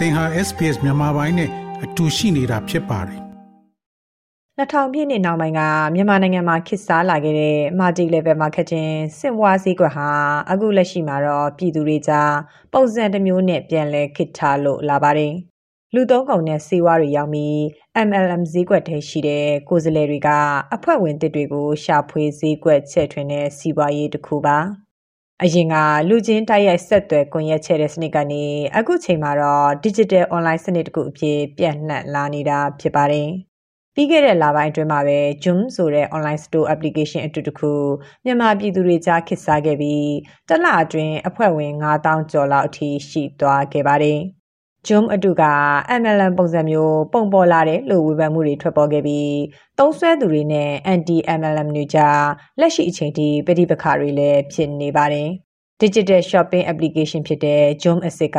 သင်ဟာ SPS မြန်မာပိုင်းနဲ့အတူရှိနေတာဖြစ်ပါတယ်2000ပြည့်နှစ်နောက်ပိုင်းကမြန်မာနိုင်ငံမှာခေတ်စားလာခဲ့တဲ့ multi level marketing စင်ဝါးစည်းကွက်ဟာအခုလက်ရှိမှာတော့ပြည်သူတွေကြားပုံစံတစ်မျိုးနဲ့ပြန်လည်ခေတ်ထားလို့လာပါတယ်လူသုံးကုန်နဲ့စေဝါတွေရောက်ပြီး MLM ဈေးကွက်ထဲရှိတဲ့ကိုယ်စားလှယ်တွေကအဖွဲ့ဝင်တစ်တွေကိုရှာဖွေဈေးကွက်ချဲ့ထွင်တဲ့စီးပွားရေးတစ်ခုပါ အရင်ကလူချင်းတိုက်ရိုက်ဆက်သွယ်ကွန်ရက်ချဲတဲ့စနစ်ကနေအခုချိန်မှာတော့ digital online စနစ်တစ်ခုအဖြစ်ပြန့်နှံ့လာနေတာဖြစ်ပါတယ်။ပြီးခဲ့တဲ့လပိုင်းအတွင်းမှာပဲ Zoom ဆိုတဲ့ online store application အတူတခုမြန်မာပြည်သူတွေကြားခေတ်စားခဲ့ပြီးတစ်လအတွင်းအဖွဲ့ဝင်9000ကျော်လောက်အထိရှိသွားခဲ့ပါတယ်။ Jom အတူက MLM ပုံစံမျိုးပုံပေါ်လာတယ်လို့ဝေဖန်မှုတွေထွက်ပေါ်ခဲ့ပြီးသုံးစွဲသူတွေနဲ့ anti MLM တွေကြားလက်ရှိအချိန်ထိပဋိပက္ခတွေလည်းဖြစ်နေပါတယ်။ Digital Shopping Application ဖြစ်တဲ့ Jom Asset က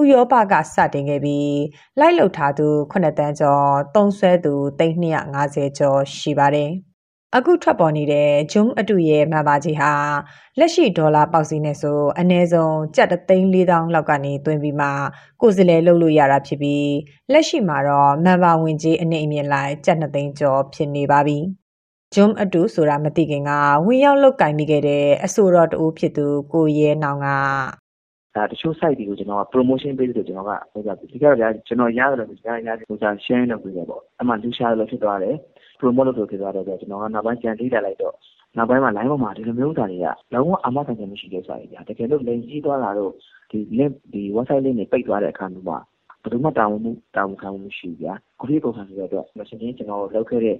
ဥရောပကစတင်ခဲ့ပြီးလိုက်လုပ်ထားသူ9တန်းကျော်သုံးစွဲသူ350ကျော်ရှိပါတယ်။ အခုထွက်ပေါ်နေတဲ့ ဂျုံအတူရဲ့မှန်ပါကြီးဟာ လက်ရှိဒေါ်လာပေါက်စီနဲ့ဆို အနည်းဆုံးကျပ်3,400လောက်ကနေတွင်ပြီးမှ ကိုယ်စလဲလုပ်လို့ရတာဖြစ်ပြီး လက်ရှိမှာတော့မှန်ပါဝင်ကြီးအနေအမြင့်လိုက် ကျပ်2သိန်းကျော် ဖြစ်နေပါပြီ။ဂျုံအတူဆိုတာ မသိခင်က ဝင်ရောက်လောက်ကင်မိခဲ့တဲ့ အဆိုတော်တူဖြစ်သူ ကိုရဲနောင်ကဒါတချို့ site တွေကိုကျွန်တော်က promotion base လို့ကျွန်တော်ကဟိုကဒီကတော့ကျွန်တော်ရတယ်လို့ကျွန်တော်ရတယ်ဟိုက share လုပ်ပြီးရပေါ့အမှလူရှာလို့ဖြစ်သွားတယ် promote လုပ်လို့ဖြစ်သွားတယ်ဆိုတော့ကျွန်တော်ကနောက်ပိုင်းပြန်လေ့လာလိုက်တော့နောက်ပိုင်းမှာ line ပေါ်မှာဒီလိုမျိုးဥစ္စာတွေကလုံးဝအာမခံချက်မရှိတဲ့စာတွေဗျာတကယ်လို့လိမ်ကြီးသွားတာတော့ဒီ link ဒီ website link တွေပိတ်သွားတဲ့အခါမျိုးမှာဘယ်သူမှတာဝန်မှုတာဝန်ခံမှုမရှိဘူးဗျာခုဒီပုံစံဆိုတော့ machine ကျွန်တော်လုပ်ခဲ့တဲ့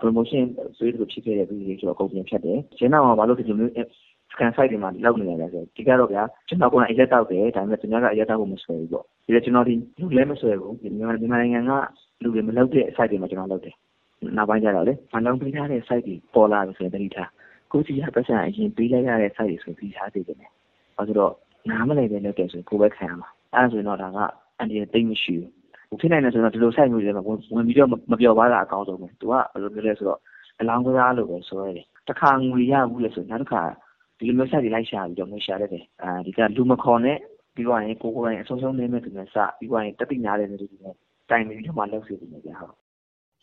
promotion ဆွေးလို့ဖြစ်ခဲ့တဲ့ video တွေကျွန်တော်အကုန်ပြန်ဖြတ်တယ်။ကျင်းတော့ဘာလို့ဒီလိုမျိုး scan site တွေမှာလောက်နေရလဲဆိုဒီကတော့ဗျာကျွန်တော်ကအရက်တောက်တယ်ဒါပေမဲ့သူများကအရက်တောက်ဖို့မဆွဲဘူးပေါ့ဒီတော့ကျွန်တော်ဒီလူလည်းမဆွဲဘူးမြန်မာမြန်မာနိုင်ငံကလူတွေမလောက်တဲ့ site တွေမှာကျွန်တော်လုပ်တယ် နောက်ပိုင်းကျတော့လေမလုံးပေးထားတဲ့ site တွေပေါ်လာပြီဆိုရင်တတိထားကိုစီရပတ်စံအရင်ပေးလိုက်ရတဲ့ site တွေဆိုပြီးထားသေးတယ်။ဘာလို့တော့နားမလည်ပဲလုပ်တယ်ဆိုကိုပဲခံရမှာ။အဲဒါဆိုရင်တော့ဒါကအန်ဒီတိတ်မရှိဘူး။ဖြစ်နိုင်တယ်ဆိုတော့ဒီလို site မျိုးတွေမှာဝင်ပြီးတော့မပြော်ပါတာအကောင်းဆုံးပဲ။သူကဘယ်လိုမျိုးလဲဆိုတော့အလောင်းကစားလို့ပဲဆိုရတယ်။တစ်ခါငွေရဘူးလေဆိုနောက်တစ်ခါဒီလိုမျိုး site တွေလိုက်ရှာပြီးတော့ငွေရှာရတယ်။အဲဒီကလူမခေါ်နဲ့ပြီးတော့ရင်ကိုကိုယ်တိုင်အဆုံးဆုံးနေမဲ့သူနဲ့စပြီးတော့ရင်တတိညာတဲ့လူတွေနဲ့တိုင်ပြီးတော့မှလုပ်စီတယ်ကြာဟုတ်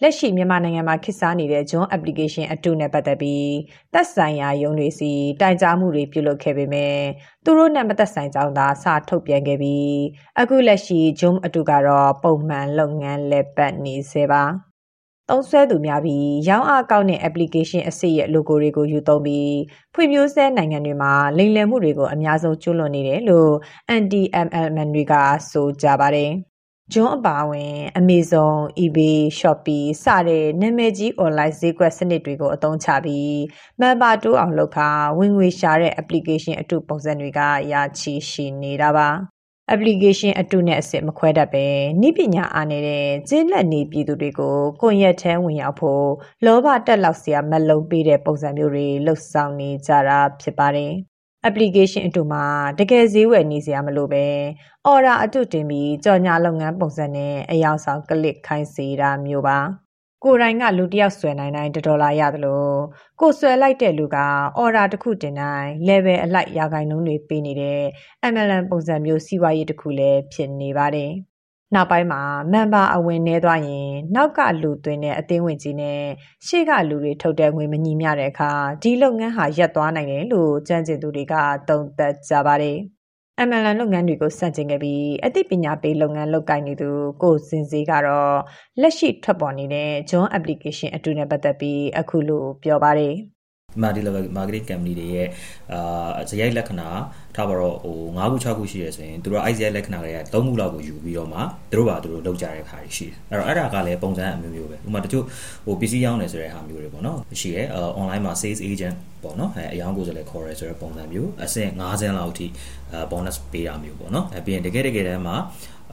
လက်ရှိမြန်မာနိုင်ငံမှာခေတ်စားနေတဲ့ John application အတူနဲ့ပတ်သက်ပြီးသက်ဆိုင်ရာရုံးတွေစီတိုင်ကြားမှုတွေပြုလုပ်ခဲ့ပေမဲ့သူတို့နဲ့မသက်ဆိုင်ကြောင်းသာစာထုတ်ပြန်ခဲ့ပြီးအခုလက်ရှိ John အတူကတော့ပုံမှန်လုပ်ငန်းလက်ပတ်နေစေပါသုံးစွဲသူများပြီးရောင်းအားကောက်တဲ့ application အစစ်ရဲ့ logo တွေကိုယူသုံးပြီးဖွံ့ဖြိုးဆဲနိုင်ငံတွေမှာလိမ်လည်မှုတွေကိုအများဆုံးကျူးလွန်နေတယ်လို့ anti MLM တွေကဆိုကြပါတယ် ဂျွန်းအပါအဝင် Amazon, eBay, Shopee စတဲ့နာမည်ကြီး online ဈေးကွက်စနစ်တွေကိုအသုံးချပြီး member တိုးအောင်လုပ်ခါဝင်ငွေရှာတဲ့ application အတုပုံစံတွေကရာချီရှိနေတာပါ application အတုနဲ့အစစ်မခွဲတတ်ပဲနိပညာအားနေတဲ့ကျင်းလက်နေပြည်သူတွေကိုကွန်ရက်ထဲဝင်ရောက်ဖို့လောဘတက်လောက်စရာမလုံးပေးတဲ့ပုံစံမျိုးတွေလှုပ်ဆောင်နေကြတာဖြစ်ပါတယ် application အတူမှာတကယ်ဈေးဝယ်နေစရာမလိုပဲ order အတူတင်ပြီးကြော်ညာလုပ်ငန်းပုံစံနဲ့အယောင်ဆောင်ကလစ်ခိုင်းစေတာမျိုးပါကိုယ်တိုင်ကလူတယောက်ဆွဲနိုင်တိုင်းဒေါ်လာရတယ်လို့ကိုဆွဲလိုက်တဲ့လူက order တစ်ခုတင်တိုင်း level အလိုက်ရာဂိုင်နှုန်းတွေပေးနေတဲ့ MLM ပုံစံမျိုးစီးပွားရေးတစ်ခုလည်းဖြစ်နေပါတယ် နောက်ပိုင်းမှာမန်ပါအဝင်နေသွားရင် နောက်ကလူသွင်းတဲ့အသင်းဝင်ကြီးနဲ့ရှေ့ကလူတွေထုတ်တဲ့ငွေမညီမျှတဲ့အခါဒီလုပ်ငန်းဟာရပ်သွားနိုင်တယ်လို့ကြံ့ကျင်သူတွေကသုံးသပ်ကြပါတယ်။ MLN လုပ်ငန်းတွေကိုစန့်ကျင်ခဲ့ပြီးအသိပညာပေးလုပ်ငန်းလုပ်ကိုင်နေသူကိုစင်စေးကတော့လက်ရှိထွက်ပေါ်နေတဲ့ John application အတူနဲ့ပတ်သက်ပြီးအခုလိုပြောပါတယ်။ multi level marketing company တွေရဲ့အာဇယိုက်လက္ခဏာထားပါတော့ဟို9ခု6ခုရှိရဆိုရင်သူတို့ ICI လက္ခဏာတွေက3ခုလောက်ကိုယူပြီးတော့မှသူတို့ပါသူတို့လောက်ကြတဲ့ခါတွေရှိတယ်အဲ့တော့အဲ့ဒါကလည်းပုံစံအမျိုးမျိုးပဲဥပမာတချို့ဟို PC ရောင်းနေဆိုတဲ့ဟာမျိုးတွေပေါ့နော်ရှိရဲ online မှာ sales agent ပေါ့နော်အဲအယောင်းကိုဆိုလည်းခေါ်ရဲဆိုတဲ့ပုံစံမျိုးအဆင့်50လောက်အထိ bonus ပေးတာမျိုးပေါ့နော်အဲပြီးရင်တကယ်တကယ်တမ်းမှာ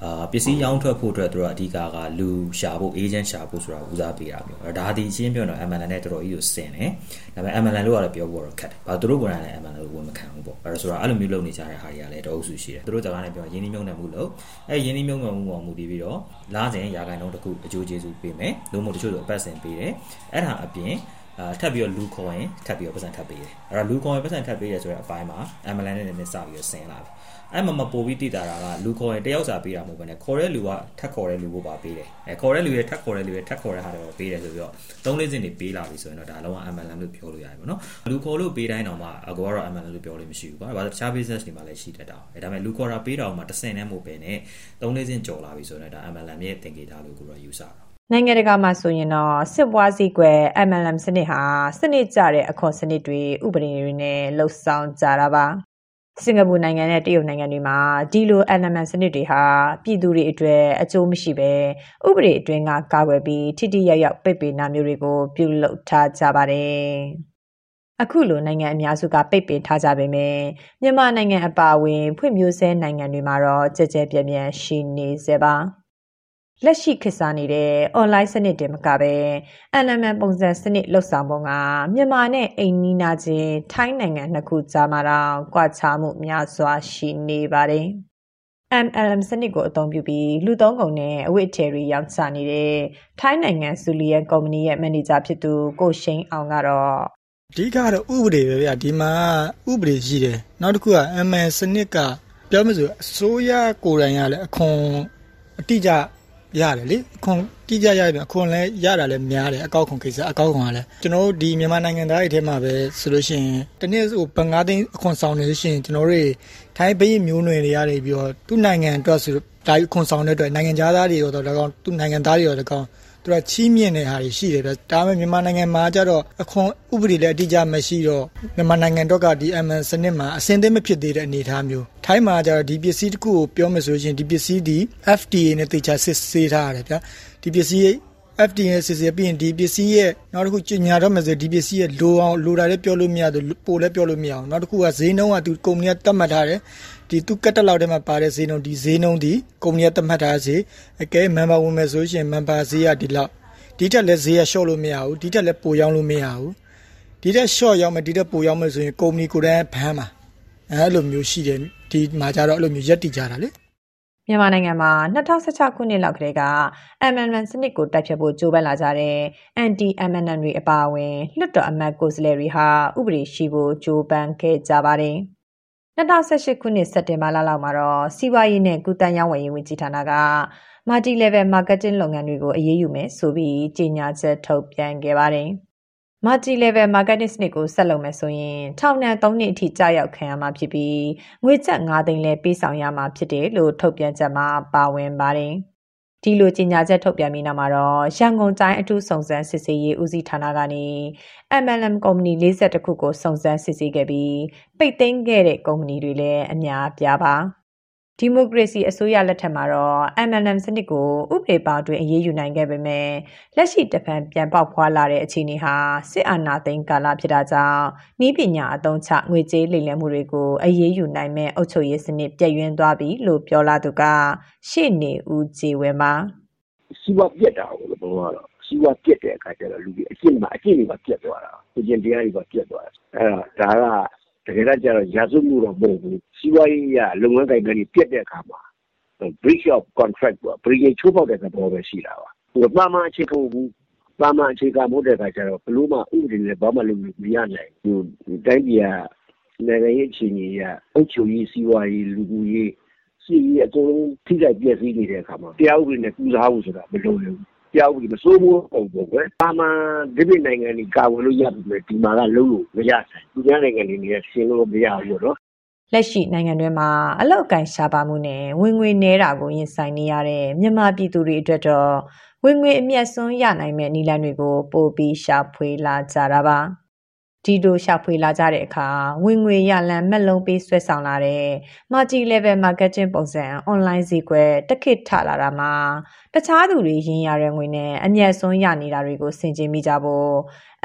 အာပစ္စည်းရောင်းထွက်ဖို့အတွက်တို့အဓိကကလူရှာဖို့ agent ရှာဖို့ဆိုတာဦးစားပေးတာမျိုးဒါဒီအရှင်းပြောတော့ MLN နဲ့တော်တော်ကြီးကိုဆင်တယ်ဒါပေမဲ့ MLN လို့ကတော့ပြောဖို့တော့ခက်တယ်ဘာသူတို့ကလည်း MLN လို့ဝန်မခံဘူးပေါ့အဲဆိုတော့အဲ့လိုမျိုးလုပ်နေကြတဲ့ဟာတွေကလည်းတအုပ်စုရှိတယ်သူတို့စကားနဲ့ပြောရင်းနှီးမြှုပ်နှံမှုလို့အဲရင်းနှီးမြှုပ်နှံမှုပေါ်မူတည်ပြီးတော့လာစဉ်ရာခိုင်နှုန်းတစ်ခုအကျိုးကျေးဇူးပေးမယ်လို့မို့တချို့ဆိုအပတ်စဉ်ပေးတယ်အဲ့ဒါအပြင် အာထပ်ပြီးတော့လူခေါ်ရင်ထပ်ပြီးတော့ပတ်စံထပ်ပေးတယ်အဲ့တော့လူခေါ်ရင်ပတ်စံထပ်ပေးရဆိုတဲ့အပိုင်းမှာ MLN နဲ့နည်းနည်းစပြီးတော့ဆင်းလာပြီအဲ့မှာမပို့ပြီးတည်တာကလူခေါ်ရင်တယောက်စာပေးတာမဟုတ်ဘဲနဲ့ခေါ်တဲ့လူကထပ်ခေါ်တဲ့လူကိုပါပေးတယ်အဲခေါ်တဲ့လူရဲ့ထပ်ခေါ်တဲ့လူရဲ့ထပ်ခေါ်တဲ့ဟာတွေပေးတယ်ဆိုပြီးတော့သုံးလေးစင်တွေပေးလာပြီဆိုရင်တော့ဒါလုံးဝ MLM လို့ပြောလို့ရတယ်ပေါ့နော်လူခေါ်လို့ပေးတိုင်းတော့မှအကောကတော့ MLM လို့ပြောလို့မရှိဘူးကွာဘာလို့တခြား business တွေမှာလည်းရှိတတ်တာအဲဒါပေမဲ့လူခေါ်တာပေးတာမှတစ်ဆင့်နဲ့မဟုတ်ဘဲနဲ့သုံးလေးစင်ကြော်လာပြီဆိုရင်ဒါ MLM ရဲ့သင်္ကေတလို့ကိုတော့ယူဆတာ နိုင်ငံတကာမှာဆိုရင်တော့စစ်ပွားစည်းကွယ် MLM စနစ်ဟာစနစ်ကျတဲ့အခွန်စနစ်တွေဥပဒေတွေနဲ့လှုပ်ဆောင်ကြတာပါစင်ကာပူနိုင်ငံနဲ့တရုတ်နိုင်ငံတွေမှာဒီလို element စနစ်တွေဟာပြည်သူတွေအတွက်အကျိုးမရှိဘဲဥပဒေအတွင်းကကာကွယ်ပြီးထိထိရောက်ရောက်ပိတ်ပင်တာမျိုးတွေကိုပြုလုပ်ထားကြပါတယ်။အခုလိုနိုင်ငံအများစုကပိတ်ပင်ထားကြပေမဲ့မြန်မာနိုင်ငံအပါအဝင်ဖွံ့ဖြိုးဆဲနိုင်ငံတွေမှာတော့ကြကြပြန့်ပြန့်ရှိနေစေပါ။ လက်ရှိခေတ်စားနေတဲ့ online စနစ်တင်မကပဲ NMN ပုံစံစနစ်လှုပ်ဆောင်ပုံကမြန်မာနဲ့အိမ်နီးနားချင်းထိုင်းနိုင်ငံနှစ်ခုကြားမှာတော့ကွာခြားမှုများစွာရှိနေပါတယ်။ MLM စနစ်ကိုအသုံးပြုပြီးလူသုံးကုန်နဲ့အဝတ်အထည်တွေရောင်းချနေတဲ့ထိုင်းနိုင်ငံဆူလီယန်ကုမ္ပဏီရဲ့မန်နေဂျာဖြစ်သူကိုရှိန်အောင်ကတော့အဓိကတော့ဥပဒေပဲဗျာဒီမှာဥပဒေရှိတယ်နောက်တစ်ခုက ML စနစ်ကပြောမစို့အစိုးရကိုယ်တိုင်ကလည်းအခွန်အတိအကျ ရတယ်လေအခွန်တိကျရပြီအခွန်လည်းရတာလည်းများတယ်အကောက်ခွန်ကိစ္စအကောက်ခွန်ကလည်းကျွန်တော်တို့ဒီမြန်မာနိုင်ငံသားတွေထဲမှာပဲဆိုလို့ရှိရင်တနေ့ဟိုပငါးသိန်းအခွန်ဆောင်နေလို့ရှိရင်ကျွန်တော်တို့ထိုင်းဘိန်းမျိုးနွယ်တွေရတယ်ပြီးတော့သူ့နိုင်ငံအတွက်ဆိုဒါအခွန်ဆောင်တဲ့အတွက်နိုင်ငံသားတွေရောတော့ဒါကောင်သူ့နိုင်ငံသားတွေရောဒါကောင် သူကချီးမြှင့်တဲ့ဟာတွေရှိတယ်ဗျဒါပေမဲ့မြန်မာနိုင်ငံမှာကျတော့အခွန်ဥပဒေလည်းအတိအကျမရှိတော့မြန်မာနိုင်ငံတော့ကဒီ MN စနစ်မှာအစင်းသိမဖြစ်သေးတဲ့အနေအထားမျိုးထိုင်းမှာကျတော့ဒီပစ္စည်းတစ်ခုကိုပြောမယ်ဆိုရင်ဒီပစ္စည်းဒီ FDA နဲ့တေချာစစ်ဆေးထားရတယ်ဗျဒီပစ္စည်း FDA စစ်ဆေးပြီးရင်ဒီပစ္စည်းရဲ့နောက်တစ်ခုကျညာတော့မယ်ဆိုဒီပစ္စည်းရဲ့လိုအောင်လိုတာလည်းပြောလို့မရဘူးပိုလည်းပြောလို့မရအောင်နောက်တစ်ခုကဈေးနှုန်းကသူကုမ္ပဏီကတတ်မှတ်ထားတယ် ဒီသူကတ်တက်လောက်ထဲမှာပါတဲ့ဈေးနှုန်းဒီဈေးနှုန်းဒီကုမ္ပဏီကသတ်မှတ်ထားဈေးအကဲ member ဝင်မယ်ဆိုရင် member ဈေးကဒီလောက်ဒီတက်လည်းဈေးက short လို့မရဘူးဒီတက်လည်းပိုရောင်းလို့မရဘူးဒီတက် short ရောင်းမယ်ဒီတက်ပိုရောင်းမယ်ဆိုရင်ကုမ္ပဏီကိုယ်တိုင်ဘန်းမှာအဲလိုမျိုးရှိတယ်ဒီမှာကြတော့အဲ့လိုမျိုးရက်တည်ကြတာလေမြန်မာနိုင်ငံမှာ2016ခုနှစ်လောက်ကတည်းက MNN စနစ်ကိုတိုက်ဖြတ်ဖို့ကြိုးပမ်းလာကြတဲ့ anti MNN တွေအပါအဝင်လွှတ်တော်အမတ်ကိုယ်စားလှယ်တွေဟာဥပဒေရှိဖို့ကြိုးပမ်းခဲ့ကြပါတယ်။ 2018ခုနှစ်စက်တင်ဘာလလောက်မှာတော့စီးပွားရေးနဲ့ကုသရေးဝန်ကြီးဝန်ကြီးဌာနက multi level marketing လုပ်ငန်းတွေကိုအရေးယူမယ်ဆိုပြီးကြေညာချက်ထုတ်ပြန်ခဲ့ပါတယ်။ multi level marketing စနစ်ကိုဆက်လုပ်မယ်ဆိုရင်ထောင်ဒဏ်3နှစ်အထိကြာရောက်ခံရမှာဖြစ်ပြီးငွေကျပ်9သိန်းလဲပေးဆောင်ရမှာဖြစ်တယ်လို့ထုတ်ပြန်ချက်မှာပါဝင်ပါတယ်။ ဒီလိုကြေညာချက်ထုတ်ပြန်ပြီးနောက်မှာတော့ရန်ကုန်တိုင်းအထူးစုံစမ်းစစ်ဆေးရေးဦးစီးဌာနကနေ MLM ကုမ္ပဏီ42ခုကိုစုံစမ်းစစ်ဆေးခဲ့ပြီးပိတ်သိမ်းခဲ့တဲ့ကုမ္ပဏီတွေလည်းအများပြားပါ ဒီမိုကရေစီအစိုးရလက်ထက်မှာတော့ MLM စနစ်ကိုဥပဒေပါတွင်အရေးယူနိုင်ခဲ့ပေမဲ့လက်ရှိတဖန်ပြန်ပေါက်ဖွာလာတဲ့အခြေအနေဟာစစ်အာဏာသိမ်းကာလဖြစ်တာကြောင့်ဤပညာအသုံးချငွေကြေးလိမ်လည်မှုတွေကိုအရေးယူနိုင်မဲ့အုပ်ချုပ်ရေးစနစ်ပြည့်ရင်းသွားပြီလို့ပြောလာသူကရှေ့နေဦးကြည်ဝဲမှာစီဝါပြက်တာကိုဘုံကတော့စီဝါပြက်တဲ့အခါကျတော့လူကြီးအကျင့်မှာအကျင့်တွေပါပြက်သွားတာကိုကျင့်တရားတွေပါပြက်သွားတာအဲ့ဒါဒါက တကယ်တော့ကျတော့ရာဇဝမှုတော့မဟုတ်ဘူးစီးပွားရေးရလုပ်ငန်းကိုင်တွေပြက်တဲ့အခါမှာ breach of contract ပေါ့ breach ချိုးဖောက်တဲ့သဘောပဲရှိတာပါဟိုပါမအခြေခံဘူးပါမအခြေခံမို့တဲ့အခါကျတော့ဘလို့မှဥပဒေနဲ့ဘာမှလုပ်လို့မရနိုင်ဘူးဒီတိုင်းပြည်ကနိုင်ငံရေးအခြေအနေရအုပ်ချုပ်ရေးစီးပွားရေးလူမှုရေးစီးရေးအကုန်လုံးထိခိုက်ပျက်စီးနေတဲ့အခါမှာတရားဥပဒေနဲ့ကူစားဖို့ဆိုတာမလုပ်နိုင်ဘူး ကြောက်ပြီးမစိုးဘူးပုံပေါ့ကွယ်။ပါမန်ဒီပြည်နိုင်ငံကြီးကာဝယ်လို့ရပြီပဲဒီမှာကလုံးလို့မရဆိုင်။ဒီနိုင်ငံတွေနဲ့ရှင်းလို့မရဘူးတော့။လက်ရှိနိုင်ငံတွင်းမှာအလောက်ကန်ရှားပါမှုနဲ့ဝင်ငွေနှဲတာကိုရင်ဆိုင်နေရတဲ့မြန်မာပြည်သူတွေအတွက်တော့ဝင်ငွေအမျက်စွန်းရနိုင်မဲ့နည်းလမ်းတွေကိုပို့ပြီးရှာဖွေလာကြတာပါ။ ဒီလိုရှာဖွေလာကြတဲ့အခါဝင်ငွေရလန်မက်လုံးပေးဆွဲဆောင်လာတဲ့ multi level marketing ပုံစံ online ဈေးကွက်တက်ခစ်ထလာတာမှာတခြားသူတွေရင်းရတဲ့ငွေနဲ့အမျက်စွန်းရနေတာတွေကိုဆင်ခြင်မိကြဖို့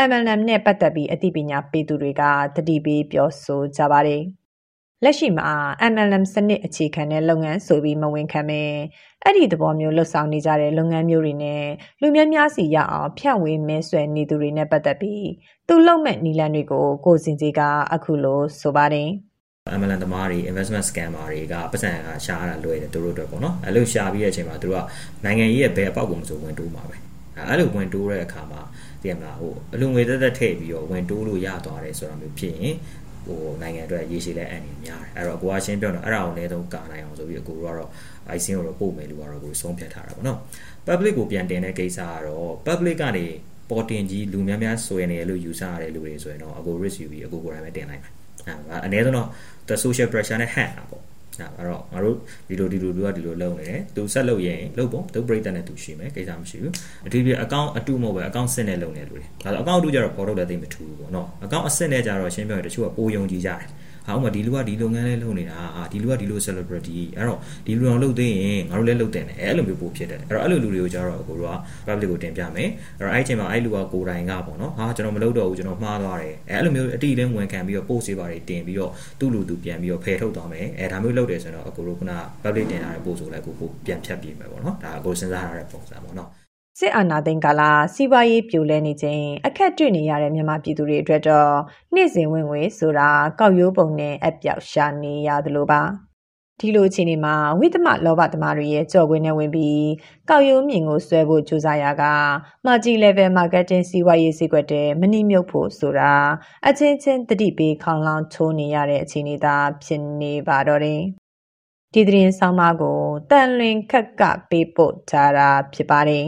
MLM နဲ့ပတ်သက်ပြီးအသိပညာပေးသူတွေကတတိပေးပြောဆိုကြပါတယ်။ လက်ရှိမှာ MLM စနစ်အခြေခံတဲ့လုပ်ငန်းဆိုပြီးမဝင်ခံပဲအဲ့ဒီသဘောမျိုးလှုပ်ဆောင်နေကြတဲ့လုပ်ငန်းမျိုးတွေနဲ့လူများများစီရအောင်ဖြန့်ဝေမဲဆွဲနေသူတွေနဲ့ပတ်သက်ပြီးသူလုံမဲ့နီလန်တွေကိုကိုစင်စီကအခုလိုဆိုပါတယ် MLM သမားတွေ investment scammer တွေကပတ်စံကရှားရတာလွယ်တယ်သူတို့အတွက်ပေါ့နော်အဲ့လိုရှားပြီးတဲ့အချိန်မှာသူတို့ကနိုင်ငံရေးရဲ့ဘယ်အပေါက်ကိုမဆိုဝင်တိုးမှာပဲအဲ့လိုဝင်တိုးတဲ့အခါမှာသိရမလားဟိုအလူငွေသက်သက်ထည့်ပြီးတော့ဝင်တိုးလို့ရသွားတယ်ဆိုတာမျိုးဖြစ်ရင် ဟိုနိုင်ငံအတွက်ရေရှည်လဲအန်နေများတယ်အဲ့တော့ကိုကရှင်းပြောတော့အဲ့ဒါကိုလည်းသုံးကာနိုင်အောင်ဆိုပြီးအကိုကတော့ ICN ကိုတော့ပို့မယ်လို့ကတော့ကိုဆုံးဖြတ်ထားတာပေါ့နော် public ကိုပြန်တင်တဲ့ကိစ္စကတော့ public ကနေပေါ်တင်ကြီးလူများများဆွဲနေလို့ယူဆရတဲ့လူတွေဆိုရင်တော့အကို risk ယူပြီးအကိုကိုယ်တိုင်ပဲတင်လိုက်မယ်အဲ့အနည်းဆုံးတော့ the social pressure နဲ့ hand တာပေါ့ အဲ့တော့ငါတို့ဒီလိုဒီလိုလူကဒီလိုလုပ်နေတယ်သူဆက်လုပ်ရင်လုပ်ပေါ့သူ break တဲ့နဲ့သူရှိမယ်ကိစ္စမရှိဘူးအထူးဖြင့် account အတူမဟုတ်ပဲ account စစ်နဲ့လုပ်နေလူတွေဒါဆို account အတူကြတော့ပေါ်တော့လည်းသိမထူဘူးပေါ့နော် account အစစ်နဲ့ကြတော့ရှင်းပြောရင်တချို့ကပိုယုံကြည်ကြတယ် ဟာဥမာဒီလူကဒီလုပ်ငန်းလေးလုပ်နေတာဟာဒီလူကဒီလို celebrity အဲ့တော့ဒီလူအောင်လုပ်သိရင်ငါတို့လည်းလုပ်တင်တယ်အဲ့လိုမျိုးပို့ဖြစ်တယ်အဲ့တော့အဲ့လိုလူတွေကိုကြတော့ကိုတို့က public ကိုတင်ပြမယ်အဲ့တော့အဲ့ချိန်မှာအဲ့လူကကိုယ်တိုင်ကပေါ့နော်ဟာကျွန်တော်မလုပ်တော့ဘူးကျွန်တော်မှားသွားတယ်အဲ့လိုမျိုးအတိအလင်းဝန်ခံပြီးတော့ post တွေပါတယ်တင်ပြီးတော့သူ့လူသူပြန်ပြီးတော့ဖယ်ထုတ်သွားမယ်အဲ့ဒါမျိုးလုပ်တယ်ဆိုတော့အကိုတို့က public တင်ထားတဲ့ post ကိုလည်းကိုကိုပြန်ဖြတ်ပြီးမယ်ပေါ့နော်ဒါအကိုစဉ်းစားထားတဲ့ပုံစံပေါ့နော် စစ်အာဏာသိမ်းကာလစီးပွားရေးပြိုလဲနေခြင်းအခက်တွေ့နေရတဲ့မြန်မာပြည်သူတွေအတွက်တော့နေ့စဉ်ဝင်ငွေဆိုတာကောက်ရိုးပုံနဲ့အပြောက်ရှာနေရသလိုပါဒီလိုအခြေအနေမှာဝိသမလောဘသမားတွေရဲ့ကြော်ကွင်းနဲ့ဝင်ပြီးကောက်ရိုးမြင်ကိုဆွဲဖို့ကြိုးစားရက multi level marketing စီးပွားရေးစည်းကွက်တဲ့မနှိမ့်မြုပ်ဖို့ဆိုတာအချင်းချင်းတတိပေးခေါင်လောင်းချိုးနေရတဲ့အခြေအနေသာဖြစ်နေပါတော့တယ်ဒီသတင်းဆောင်မကိုတန်လွင်ခက်ကပေးပို့ထားတာဖြစ်ပါတယ်